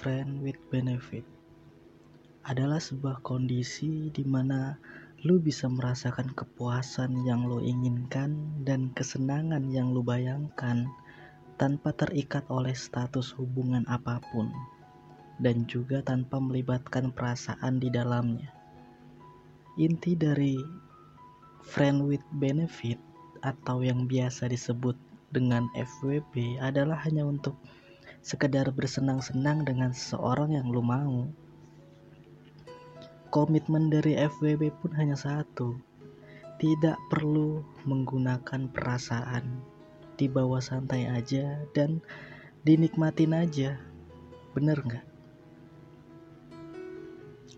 friend with benefit adalah sebuah kondisi di mana lu bisa merasakan kepuasan yang lu inginkan dan kesenangan yang lu bayangkan tanpa terikat oleh status hubungan apa pun dan juga tanpa melibatkan perasaan di dalamnya. Inti dari friend with benefit atau yang biasa disebut dengan FWB adalah hanya untuk sekedar bersenang-senang dengan seseorang yang lu mau. Komitmen dari FWB pun hanya satu, tidak perlu menggunakan perasaan, dibawa santai aja dan dinikmatin aja, bener nggak?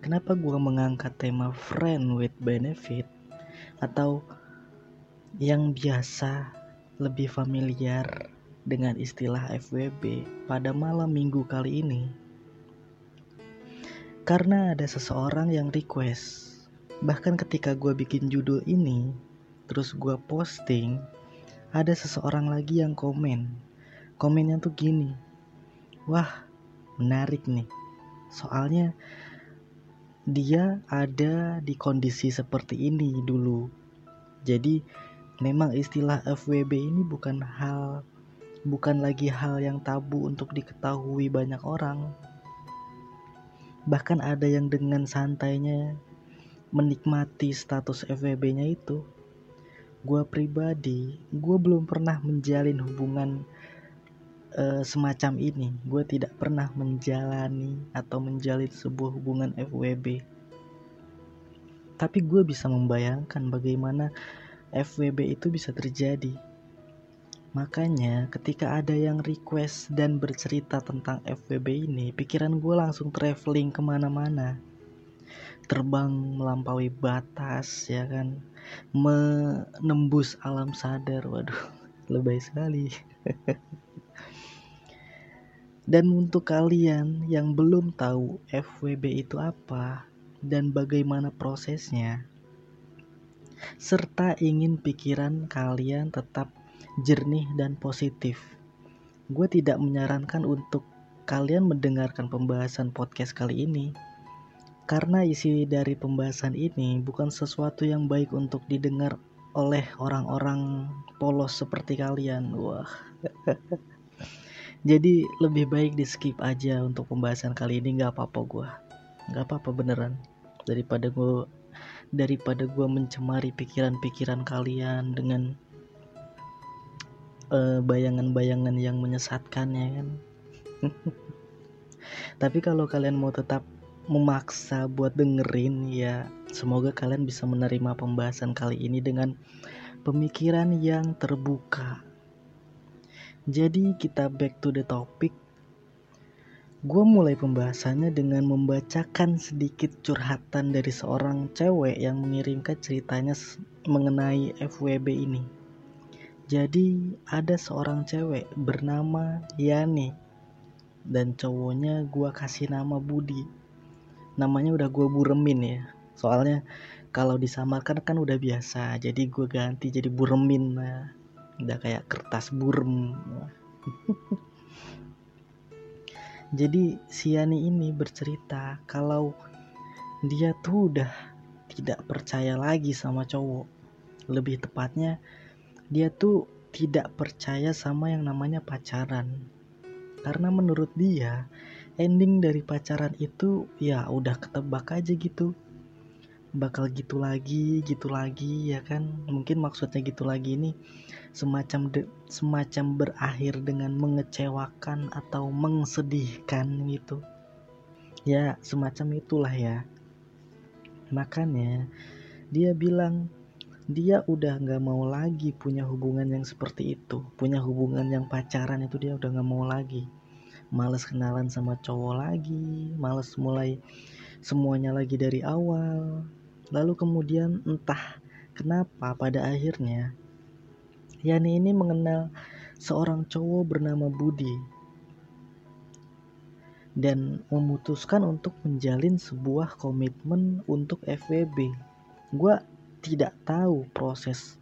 Kenapa gue mengangkat tema friend with benefit? Atau yang biasa lebih familiar dengan istilah FWB pada malam minggu kali ini. Karena ada seseorang yang request, bahkan ketika gue bikin judul ini, terus gue posting, ada seseorang lagi yang komen. Komennya tuh gini, wah menarik nih, soalnya dia ada di kondisi seperti ini dulu. Jadi memang istilah FWB ini bukan hal bukan lagi hal yang tabu untuk diketahui banyak orang. Bahkan ada yang dengan santainya menikmati status FWB-nya itu. Gue pribadi, gue belum pernah menjalin hubungan uh, semacam ini. Gue tidak pernah menjalani atau menjalin sebuah hubungan FWB. Tapi gue bisa membayangkan bagaimana FWB itu bisa terjadi Makanya ketika ada yang request dan bercerita tentang FWB ini, pikiran gue langsung traveling ke mana-mana. Terbang melampaui batas ya kan, menembus alam sadar. Waduh, lebay sekali. dan untuk kalian yang belum tahu FWB itu apa dan bagaimana prosesnya, serta ingin pikiran kalian tetap jernih dan positif. Gue tidak menyarankan untuk kalian mendengarkan pembahasan podcast kali ini karena isi dari pembahasan ini bukan sesuatu yang baik untuk didengar oleh orang-orang polos seperti kalian. Wah. Jadi lebih baik di skip aja untuk pembahasan kali ini nggak apa-apa gue, nggak apa-apa beneran daripada gue daripada gue mencemari pikiran-pikiran kalian dengan bayangan-bayangan yang menyesatkan ya kan? Tapi kalau kalian mau tetap memaksa buat dengerin ya semoga kalian bisa menerima pembahasan kali ini dengan pemikiran yang terbuka. Jadi kita back to the topic. Gue mulai pembahasannya dengan membacakan sedikit curhatan dari seorang cewek yang mengirimkan ceritanya mengenai FWB ini. Jadi ada seorang cewek bernama Yani dan cowoknya gua kasih nama Budi. Namanya udah gua buremin ya. Soalnya kalau disamarkan kan udah biasa. Jadi gua ganti jadi buremin nah. Udah kayak kertas burem. jadi si Yani ini bercerita kalau dia tuh udah tidak percaya lagi sama cowok. Lebih tepatnya dia tuh tidak percaya sama yang namanya pacaran. Karena menurut dia ending dari pacaran itu ya udah ketebak aja gitu. Bakal gitu lagi gitu lagi ya kan? Mungkin maksudnya gitu lagi ini semacam de, semacam berakhir dengan mengecewakan atau mengsedihkan gitu. Ya semacam itulah ya. Makanya dia bilang dia udah nggak mau lagi punya hubungan yang seperti itu. Punya hubungan yang pacaran itu dia udah nggak mau lagi. Males kenalan sama cowok lagi males mulai semuanya lagi dari awal. Lalu kemudian entah kenapa pada akhirnya Yani ini mengenal seorang cowok bernama Budi. Dan memutuskan untuk menjalin sebuah komitmen untuk FWB. Gue tidak tahu proses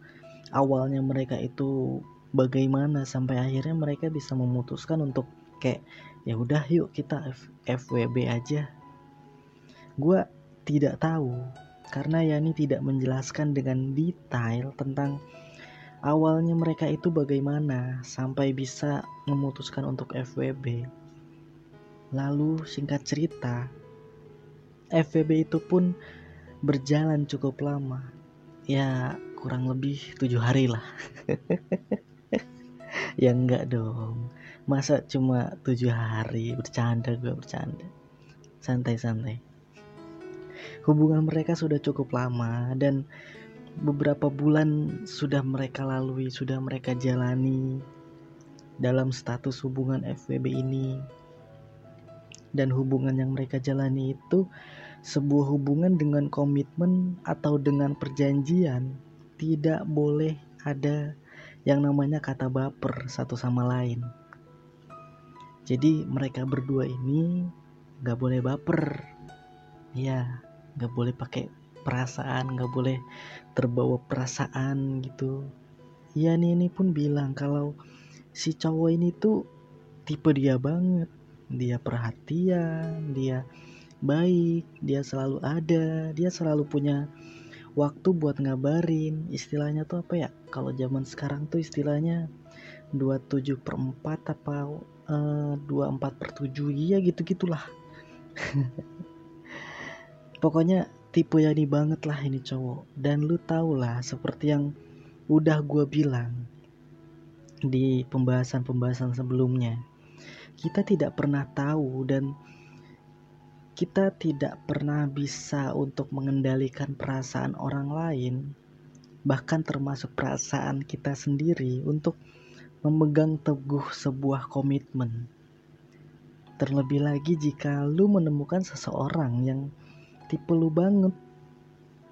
awalnya mereka itu bagaimana sampai akhirnya mereka bisa memutuskan untuk kayak ya udah yuk kita F FWB aja gue tidak tahu karena Yani tidak menjelaskan dengan detail tentang awalnya mereka itu bagaimana sampai bisa memutuskan untuk FWB. Lalu singkat cerita, FWB itu pun berjalan cukup lama. Ya kurang lebih tujuh hari lah. ya enggak dong. Masa cuma tujuh hari bercanda gue bercanda. Santai-santai hubungan mereka sudah cukup lama dan beberapa bulan sudah mereka lalui, sudah mereka jalani dalam status hubungan FWB ini. Dan hubungan yang mereka jalani itu sebuah hubungan dengan komitmen atau dengan perjanjian tidak boleh ada yang namanya kata baper satu sama lain. Jadi mereka berdua ini gak boleh baper. Ya, nggak boleh pakai perasaan nggak boleh terbawa perasaan gitu ya ini pun bilang kalau si cowok ini tuh tipe dia banget dia perhatian dia baik dia selalu ada dia selalu punya waktu buat ngabarin. Istilahnya tuh apa ya? Kalau zaman sekarang tuh istilahnya 27 per 4 apa uh, 24 per 7 iya gitu gitulah pokoknya tipe Yani banget lah ini cowok. Dan lu tau lah seperti yang udah gue bilang di pembahasan-pembahasan sebelumnya kita tidak pernah tahu dan kita tidak pernah bisa untuk mengendalikan perasaan orang lain bahkan termasuk perasaan kita sendiri untuk memegang teguh sebuah komitmen. Terlebih lagi jika lu menemukan seseorang yang tipe lu banget.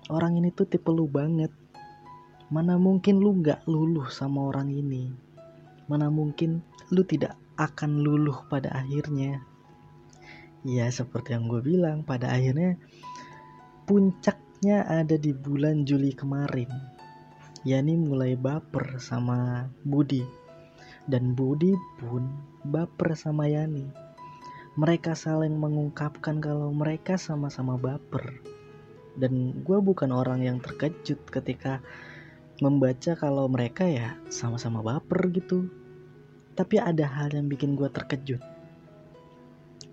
Orang ini tuh tipe lu banget. Mana mungkin lu gak luluh sama orang ini? Mana mungkin lu tidak akan luluh pada akhirnya ya seperti yang gue bilang pada akhirnya puncaknya ada di bulan Juli kemarin Yani mulai baper sama Budi dan Budi pun baper sama Yani mereka saling mengungkapkan kalau mereka sama-sama baper. Dan gue bukan orang yang terkejut ketika membaca kalau mereka ya sama-sama baper gitu. Tapi ada hal yang bikin gue terkejut.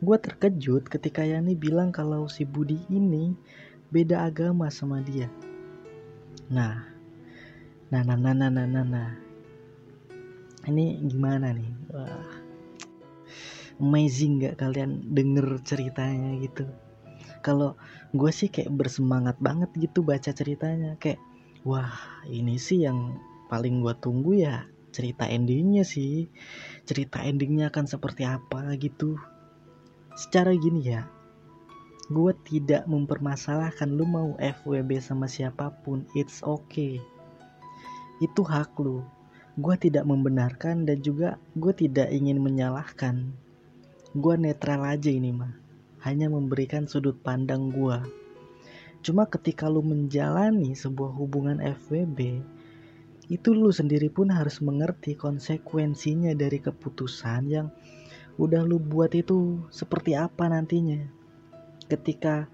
Gue terkejut ketika Yani bilang kalau si Budi ini beda agama sama dia. Nah, nah, nah, nah, nah, nah, nah, nah. Ini gimana nih? Wah, amazing gak kalian denger ceritanya gitu kalau gue sih kayak bersemangat banget gitu baca ceritanya kayak wah ini sih yang paling gue tunggu ya cerita endingnya sih cerita endingnya akan seperti apa gitu secara gini ya gue tidak mempermasalahkan lu mau FWB sama siapa pun it's okay. Itu hak lu. Gue tidak membenarkan dan juga gue tidak ingin menyalahkan. Gue netral aja ini mah hanya memberikan sudut pandang gue cuma ketika lu menjalani sebuah hubungan FWB itu lu sendiri pun harus mengerti konsekuensinya dari keputusan yang udah lu buat itu seperti apa nantinya? Ketika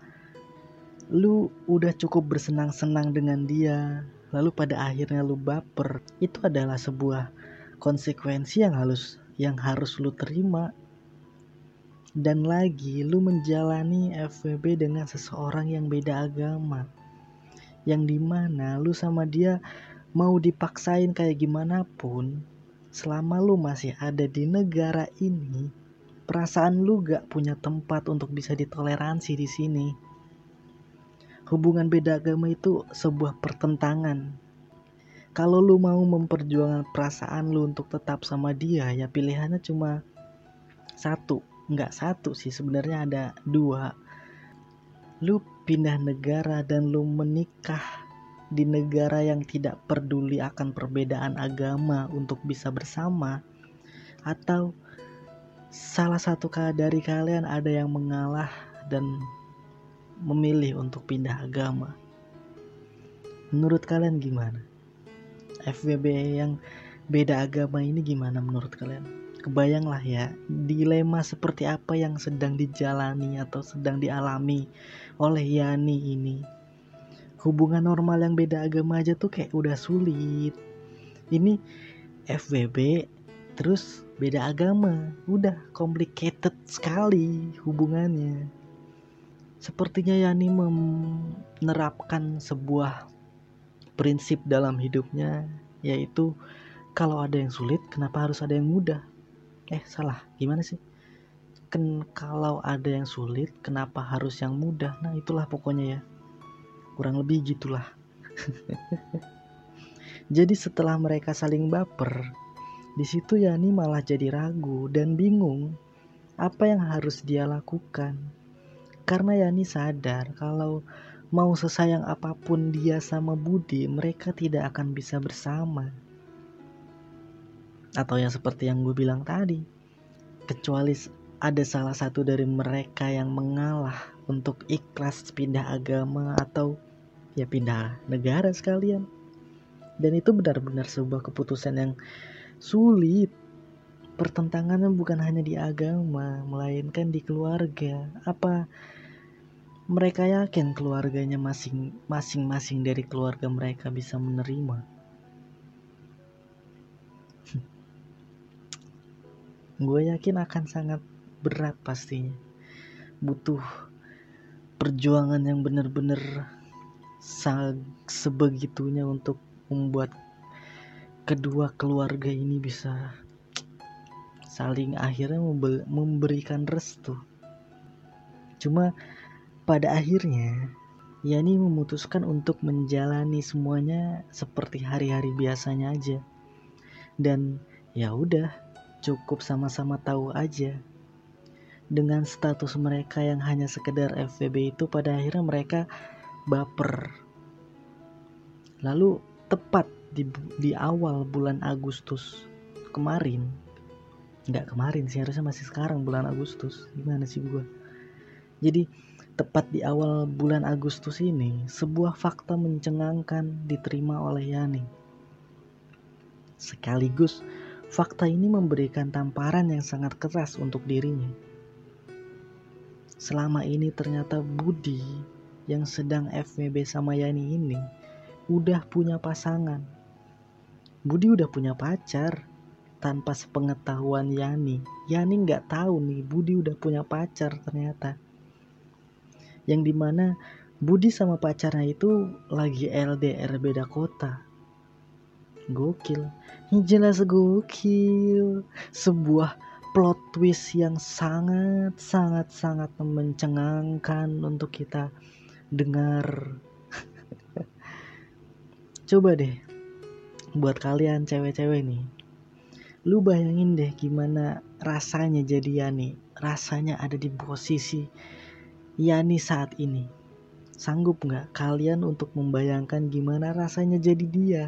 lu udah cukup bersenang-senang dengan dia lalu pada akhirnya lu baper itu adalah sebuah konsekuensi yang harus yang harus lu terima. Dan lagi lu menjalani FWB dengan seseorang yang beda agama yang di mana lu sama dia mau dipaksain kayak gimana pun selama lu masih ada di negara ini perasaan lu gak punya tempat untuk bisa ditoleransi di sini. Hubungan beda agama itu sebuah pertentangan. Kalau lu mau memperjuangkan perasaan lu untuk tetap sama dia ya pilihannya cuma satu. Nggak satu sih sebenarnya ada dua. Lu pindah negara dan lu menikah di negara yang tidak peduli akan perbedaan agama untuk bisa bersama atau salah satu dari kalian ada yang mengalah dan memilih untuk pindah agama? Menurut kalian gimana? FWB yang beda agama ini gimana menurut kalian? Kebayanglah ya dilema seperti apa yang sedang dijalani atau sedang dialami oleh Yani ini hubungan normal yang beda agama aja tuh kayak udah sulit. Ini FWB terus beda agama. Udah complicated sekali hubungannya. Sepertinya Yani menerapkan sebuah prinsip dalam hidupnya yaitu kalau ada yang sulit kenapa harus ada yang mudah? Eh salah. Gimana sih? Ken kalau ada yang sulit kenapa harus yang mudah? Nah itulah pokoknya ya kurang lebih gitulah. Jadi setelah mereka saling baper di situ Yani malah jadi ragu dan bingung apa yang harus dia lakukan. Karena Yani sadar kalau mau sesayang apa pun dia sama Budi mereka tidak akan bisa bersama. Atau yang seperti yang gue bilang tadi kecuali ada salah satu dari mereka yang mengalah untuk ikhlas pindah agama atau ya pindah negara sekalian. Dan itu benar-benar sebuah keputusan yang sulit. Pertentangannya bukan hanya di agama melainkan di keluarga. Apa mereka yakin keluarganya masing masing dari keluarga mereka bisa menerima? Gue yakin akan sangat berat pastinya. Butuh perjuangan yang benar-benar sebegitunya untuk membuat kedua keluarga ini bisa saling akhirnya memberikan restu. Cuma pada akhirnya Yani memutuskan untuk menjalani semuanya seperti hari-hari biasanya aja. Dan ya udah cukup sama-sama tahu aja dengan status mereka yang hanya sekedar FVB itu pada akhirnya mereka baper. Lalu tepat di, di awal bulan Agustus kemarin nggak kemarin sih harusnya masih sekarang bulan Agustus gimana sih gue jadi tepat di awal bulan Agustus ini sebuah fakta mencengangkan diterima oleh Yani. Sekaligus Fakta ini memberikan tamparan yang sangat keras untuk dirinya. Selama ini ternyata Budi yang sedang FWB sama Yani ini udah punya pasangan. Budi udah punya pacar tanpa sepengetahuan Yani. Yani nggak tahu nih Budi udah punya pacar ternyata. Yang di mana Budi sama pacarnya itu lagi LDR beda kota Gokil. Jelas gokil. Sebuah plot twist yang sangat sangat sangat mencengangkan untuk kita dengar. Coba deh buat kalian cewek-cewek nih. Lu bayangin deh gimana rasanya jadi Yani. Rasanya ada di posisi Yani saat ini. Sanggup nggak kalian untuk membayangkan gimana rasanya jadi dia?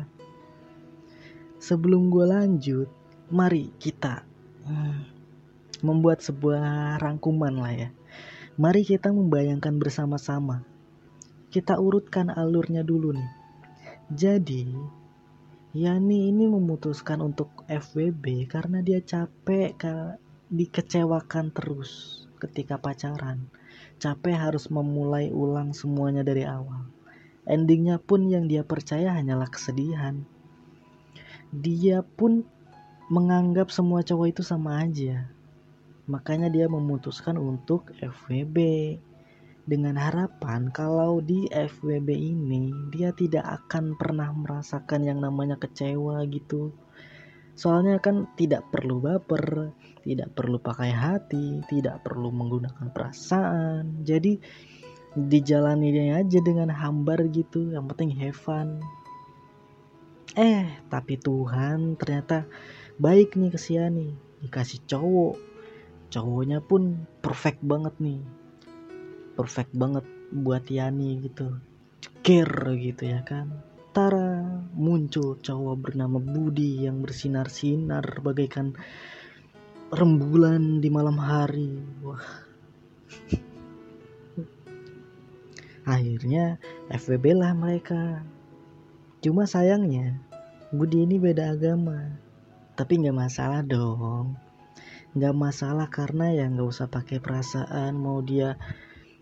sebelum gue lanjut, mari kita hmm, membuat sebuah rangkuman lah ya. Mari kita membayangkan bersama-sama. Kita urutkan alurnya dulu nih. Jadi, Yani ini memutuskan untuk FWB karena dia capek dikecewakan terus ketika pacaran. Capek harus memulai ulang semuanya dari awal. Endingnya pun yang dia percaya hanyalah kesedihan dia pun menganggap semua cowok itu sama aja. Makanya dia memutuskan untuk FWB dengan harapan kalau di FWB ini dia tidak akan pernah merasakan yang namanya kecewa gitu. Soalnya kan tidak perlu baper, tidak perlu pakai hati, tidak perlu menggunakan perasaan. Jadi dijalani aja dengan hambar gitu, yang penting have fun. Eh, tapi Tuhan ternyata baik nih ke nih. Dikasih cowok. Cowoknya pun perfect banget nih. Perfect banget buat Yani gitu. Care gitu ya kan. Tara muncul cowok bernama Budi yang bersinar-sinar bagaikan rembulan di malam hari. Wah. Akhirnya FWB lah mereka Cuma sayangnya, Budi ini beda agama. Tapi nggak masalah dong. Nggak masalah karena ya nggak usah pakai perasaan mau dia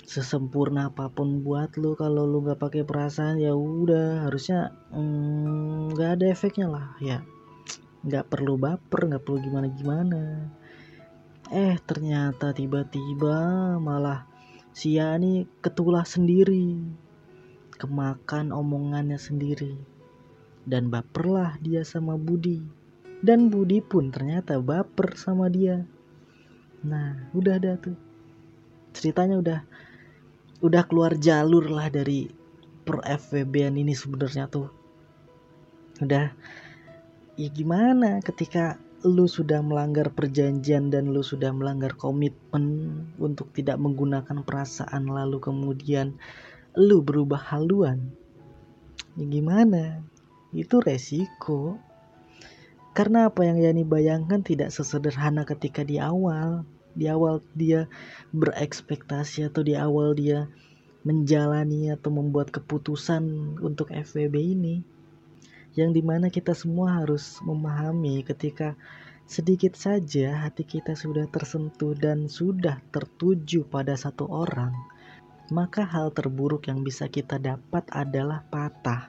sesempurna apa pun buat lu. Kalau lu nggak pakai perasaan ya udah harusnya mm, nggak mm, ada efeknya lah. Ya nggak perlu baper nggak perlu gimana gimana eh ternyata tiba-tiba malah si Yani ketulah sendiri kemakan omongannya sendiri. Dan baperlah dia sama Budi dan Budi pun ternyata baper sama dia. Nah udah ada tuh. Ceritanya udah udah keluar jalur lah dari per FWB ini sebenarnya tuh. Udah. Ya gimana ketika lu sudah melanggar perjanjian dan lu sudah melanggar komitmen untuk tidak menggunakan perasaan lalu kemudian lu berubah haluan? Ya gimana? Itu resiko karena apa yang Yani bayangkan tidak sesederhana ketika di awal di awal dia berekspektasi atau di awal dia menjalani atau membuat keputusan untuk FWB ini yang di mana kita semua harus memahami ketika sedikit saja hati kita sudah tersentuh dan sudah tertuju pada satu orang maka hal terburuk yang bisa kita dapat adalah patah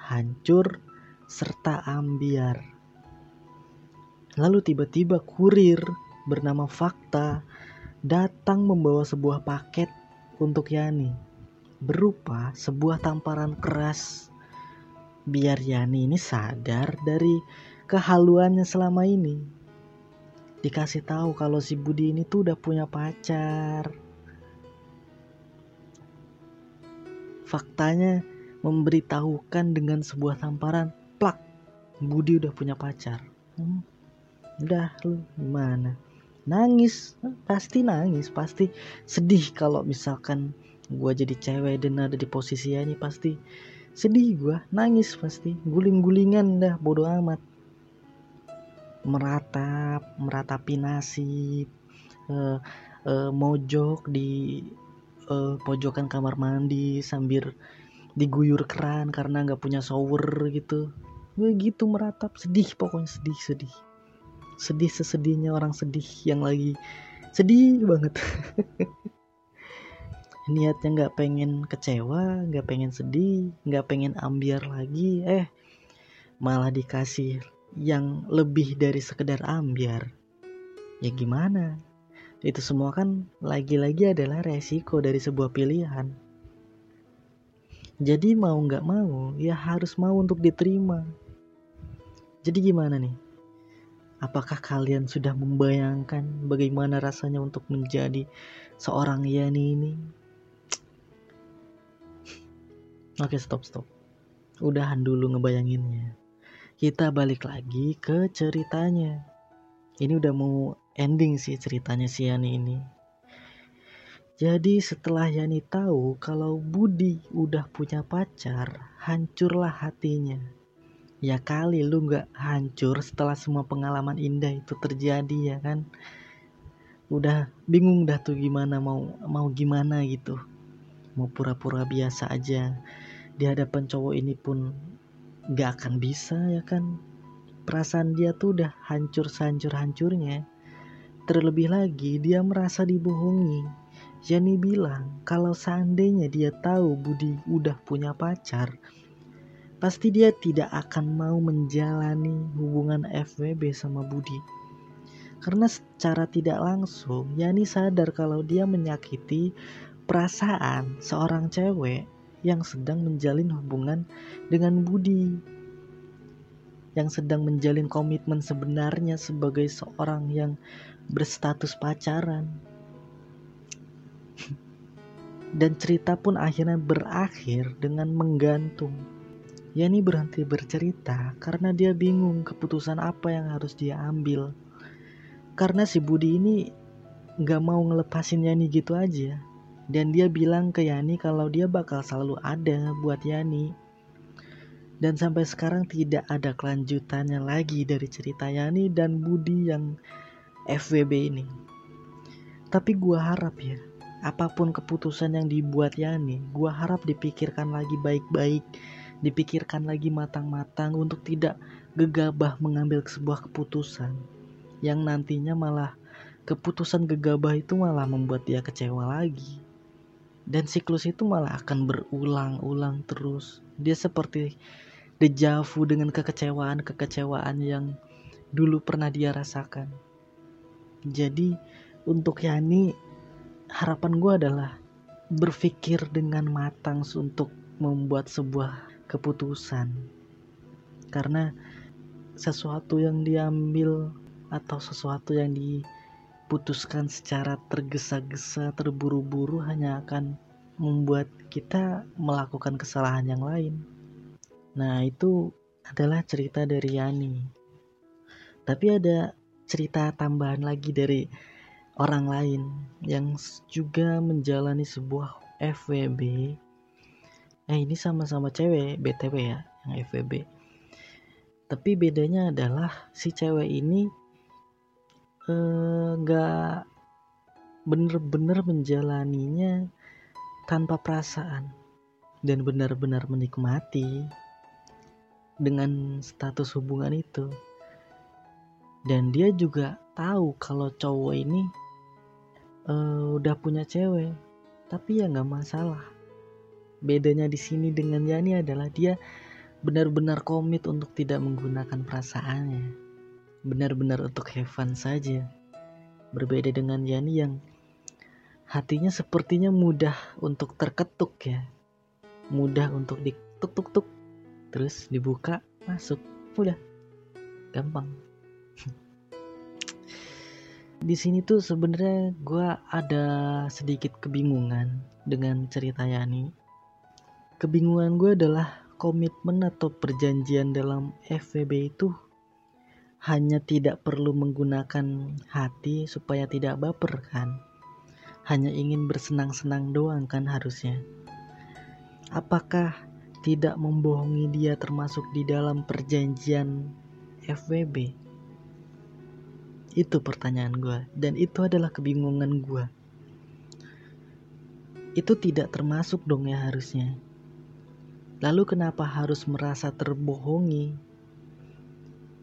hancur serta ambiar lalu tiba-tiba kurir bernama Fakta datang membawa sebuah paket untuk Yani berupa sebuah tamparan keras. Biar Yani ini sadar dari kehaluannya selama ini. Dikasih tahu kalau si Budi ini tuh udah punya pacar. Faktanya memberitahukan dengan sebuah tamparan plak Budi udah punya pacar. Hmm, udah lu gimana? Nangis pasti nangis pasti sedih kalau misalkan gue jadi cewek dan ada di posisi ini pasti sedih gue nangis pasti guling-gulingan dah bodoh amat. Meratap meratapi nasib uh, uh, mojok di uh, pojokan kamar mandi sambil diguyur keran karena nggak punya shower gitu. Gue gitu meratap sedih pokoknya sedih sedih sedih sesedihnya orang sedih yang lagi sedih banget. Niatnya nggak pengen kecewa nggak pengen sedih nggak pengen ambiar lagi eh malah dikasih yang lebih dari sekedar ambiar. Ya gimana? Itu semua kan lagi-lagi adalah resiko dari sebuah pilihan. Jadi mau nggak mau ya harus mau untuk diterima. Jadi gimana nih Apakah kalian sudah membayangkan bagaimana rasanya untuk menjadi seorang Yani ini? Oke, stop, stop. Udahan dulu ngebayanginnya. Kita balik lagi ke ceritanya. Ini udah mau ending sih ceritanya si Yani ini. Jadi setelah Yani tahu kalau Budi udah punya pacar, hancurlah hatinya ya kali lu nggak hancur setelah semua pengalaman indah itu terjadi ya kan? Udah bingung dah tuh gimana mau mau gimana gitu. Mau pura-pura biasa aja. Di hadapan cowok ini pun gak akan bisa ya kan? Perasaan dia tuh udah hancur sehancur hancurnya terlebih lagi dia merasa dibohongi. Yani bilang kalau seandainya dia tahu Budi udah punya pacar pasti dia tidak akan mau menjalani hubungan FWB sama Budi. Karena secara tidak langsung, Yani sadar kalau dia menyakiti perasaan seorang cewek yang sedang menjalin hubungan dengan Budi. Yang sedang menjalin komitmen sebenarnya sebagai seorang yang berstatus pacaran. Dan cerita pun akhirnya berakhir dengan menggantung Yani berhenti bercerita karena dia bingung keputusan apa yang harus dia ambil. Karena si Budi ini gak mau ngelepasin Yani gitu aja. Dan dia bilang ke Yani kalau dia bakal selalu ada buat Yani. Dan sampai sekarang tidak ada kelanjutannya lagi dari cerita Yani dan Budi yang FWB ini. Tapi gua harap ya, apa pun keputusan yang dibuat Yani, gua harap dipikirkan lagi baik-baik dipikirkan lagi matang-matang untuk tidak gegabah mengambil sebuah keputusan. yang nantinya malah keputusan gegabah itu malah membuat dia kecewa lagi. Dan siklus itu malah akan berulang-ulang terus. Dia seperti dejavu dengan kekecewaan-kekecewaan yang dulu pernah dia rasakan. Jadi untuk Yani harapan gue adalah berpikir dengan matang untuk membuat sebuah keputusan. Karena sesuatu yang diambil atau sesuatu yang diputuskan secara tergesa-gesa terburu-buru hanya akan membuat kita melakukan kesalahan yang lain. Nah itu adalah cerita dari Yani. Tapi ada cerita tambahan lagi dari orang lain yang juga menjalani sebuah FWB eh ini sama-sama cewek BTW ya yang FWB tapi bedanya adalah si cewek ini eh, bener-bener menjalaninya tanpa perasaan dan benar-benar menikmati dengan status hubungan itu. Dan dia juga tahu kalau cowok ini uh, udah punya cewek tapi ya nggak masalah bedanya di sini dengan Yani adalah dia benar-benar komit untuk tidak menggunakan perasaannya. Benar-benar untuk have fun saja. Berbeda dengan Yani yang hatinya sepertinya mudah untuk terketuk ya. Mudah untuk dituk-tuk-tuk terus dibuka masuk. Udah. Gampang. Di sini tuh sebenarnya gue ada sedikit kebingungan dengan cerita Yani. Kebingungan gue adalah komitmen atau perjanjian dalam FVB itu hanya tidak perlu menggunakan hati supaya tidak baper kan. Hanya ingin bersenang-senang doang kan harusnya. Apakah tidak membohongi dia termasuk di dalam perjanjian FWB? Itu pertanyaan gue dan itu adalah kebingungan gue. Itu tidak termasuk dong ya harusnya. Lalu kenapa harus merasa terbohongi?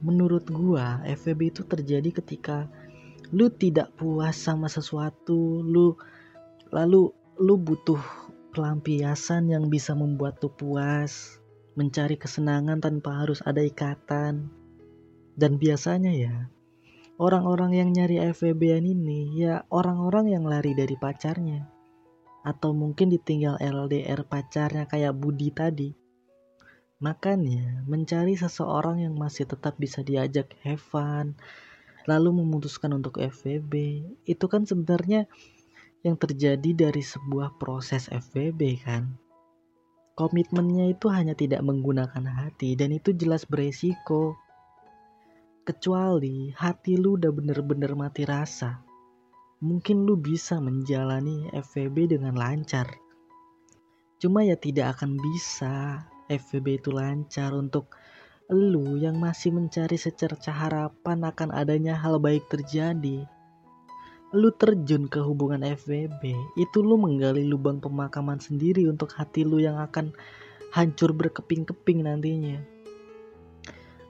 Menurut gue FVB itu terjadi ketika lu tidak puas sama sesuatu, lu lalu lu butuh pelampiasan yang bisa membuat lu puas, mencari kesenangan tanpa harus ada ikatan. Dan biasanya ya, orang-orang yang nyari FVB ini ya orang-orang yang lari dari pacarnya atau mungkin ditinggal LDR pacarnya kayak Budi tadi. Makanya mencari seseorang yang masih tetap bisa diajak have fun, lalu memutuskan untuk FVB, itu kan sebenarnya yang terjadi dari sebuah proses FVB kan. Komitmennya itu hanya tidak menggunakan hati dan itu jelas beresiko Kecuali hati lu udah bener-bener mati rasa. Mungkin lu bisa menjalani FVB dengan lancar. Cuma ya tidak akan bisa FVB itu lancar untuk lu yang masih mencari secerca harapan akan adanya hal baik terjadi. Lu terjun ke hubungan FVB, itu lu menggali lubang pemakaman sendiri untuk hati lu yang akan hancur berkeping-keping nantinya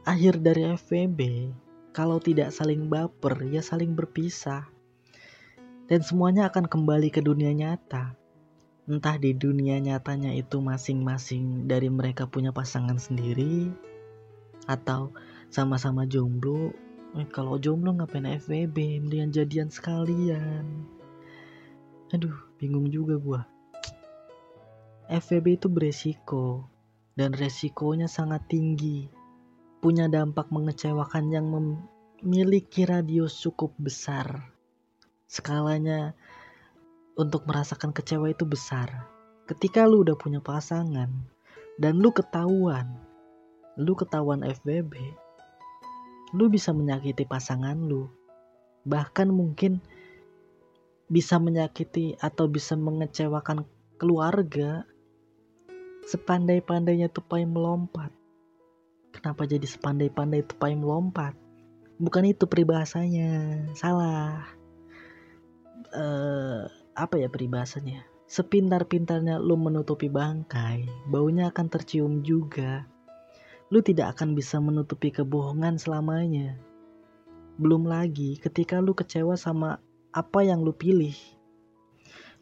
akhir dari FVB kalau tidak saling baper ya saling berpisah dan semuanya akan kembali ke dunia nyata. Entah di dunia nyatanya itu masing-masing dari mereka punya pasangan sendiri atau sama-sama jomblo. Eh, kalau jomblo ngapain FVB mendingan jadian sekalian. Aduh bingung juga gua. FVB itu beresiko dan resikonya sangat tinggi. Punya dampak mengecewakan yang memiliki radius cukup besar. Skalanya untuk merasakan kecewa itu besar. Ketika lu udah punya pasangan dan lu ketahuan, lu ketahuan FBB, lu bisa menyakiti pasangan lu. Bahkan mungkin bisa menyakiti atau bisa mengecewakan keluarga sepandai-pandainya tupai melompat Kenapa jadi sepandai-pandai tupai melompat? Bukan itu peribahasanya, salah. Uh, apa ya peribahasanya? Sepintar-pintarnya lu menutupi bangkai, baunya akan tercium juga. Lu tidak akan bisa menutupi kebohongan selamanya. Belum lagi ketika lu kecewa sama apa yang lu pilih.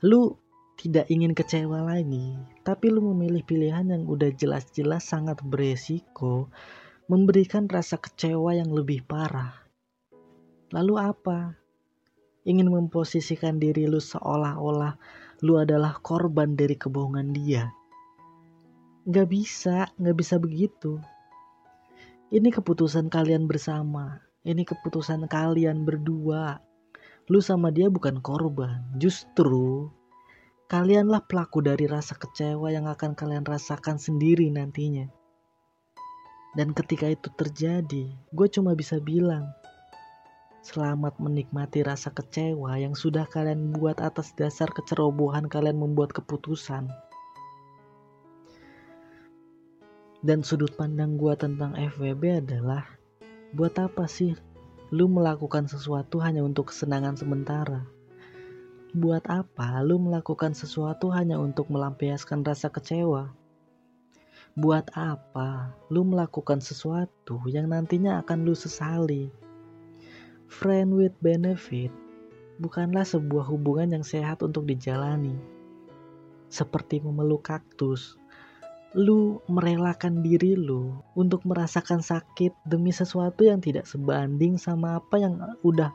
Lu tidak ingin kecewa lagi, tapi lu memilih pilihan yang udah jelas-jelas sangat beresiko, memberikan rasa kecewa yang lebih parah. Lalu apa? Ingin memposisikan diri lu seolah-olah lu adalah korban dari kebohongan dia. Gak bisa, gak bisa begitu. Ini keputusan kalian bersama. Ini keputusan kalian berdua. Lu sama dia bukan korban. Justru Kalianlah pelaku dari rasa kecewa yang akan kalian rasakan sendiri nantinya. Dan ketika itu terjadi, gue cuma bisa bilang, selamat menikmati rasa kecewa yang sudah kalian buat atas dasar kecerobohan kalian membuat keputusan. Dan sudut pandang gue tentang FWB adalah, buat apa sih lu melakukan sesuatu hanya untuk kesenangan sementara? Buat apa lu melakukan sesuatu hanya untuk melampiaskan rasa kecewa? Buat apa lu melakukan sesuatu yang nantinya akan lu sesali? Friend with benefit bukanlah sebuah hubungan yang sehat untuk dijalani. Seperti memeluk kaktus, lu merelakan diri lu untuk merasakan sakit demi sesuatu yang tidak sebanding sama apa yang udah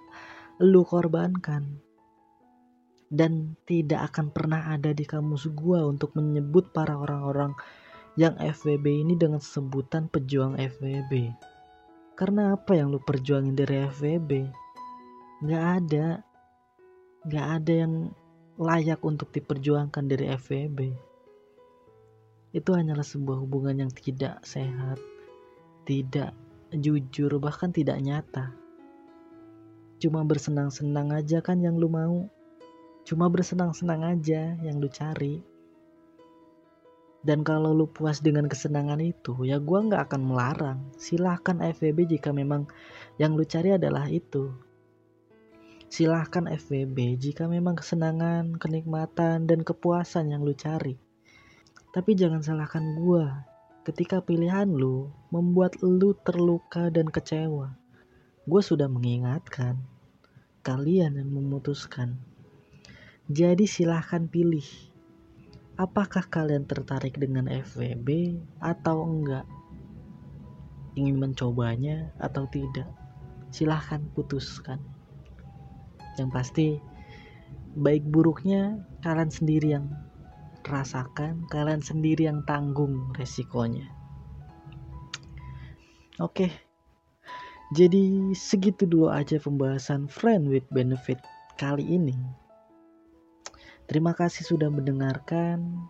lu korbankan dan tidak akan pernah ada di kamus gua untuk menyebut para orang-orang yang FWB ini dengan sebutan pejuang FWB. Karena apa yang lu perjuangin dari FWB? Gak ada. Gak ada yang layak untuk diperjuangkan dari FWB. Itu hanyalah sebuah hubungan yang tidak sehat, tidak jujur, bahkan tidak nyata. Cuma bersenang-senang aja kan yang lu mau. Cuma bersenang-senang aja yang lu cari. Dan kalau lu puas dengan kesenangan itu, ya gua nggak akan melarang. Silahkan FVB jika memang yang lu cari adalah itu. Silahkan FVB jika memang kesenangan, kenikmatan, dan kepuasan yang lu cari. Tapi jangan salahkan gua ketika pilihan lu membuat lu terluka dan kecewa. Gue sudah mengingatkan, kalian yang memutuskan. Jadi silahkan pilih. Apakah kalian tertarik dengan FWB atau enggak? Ingin mencobanya atau tidak? Silahkan putuskan. Yang pasti baik buruknya kalian sendiri yang rasakan, kalian sendiri yang tanggung resikonya. Oke. Jadi segitu dulu aja pembahasan friend with benefit kali ini. Terima kasih sudah mendengarkan.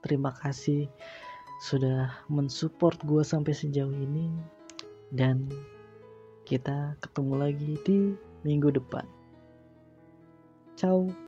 Terima kasih sudah mensupport gue sampai sejauh ini. Dan kita ketemu lagi di minggu depan. Ciao.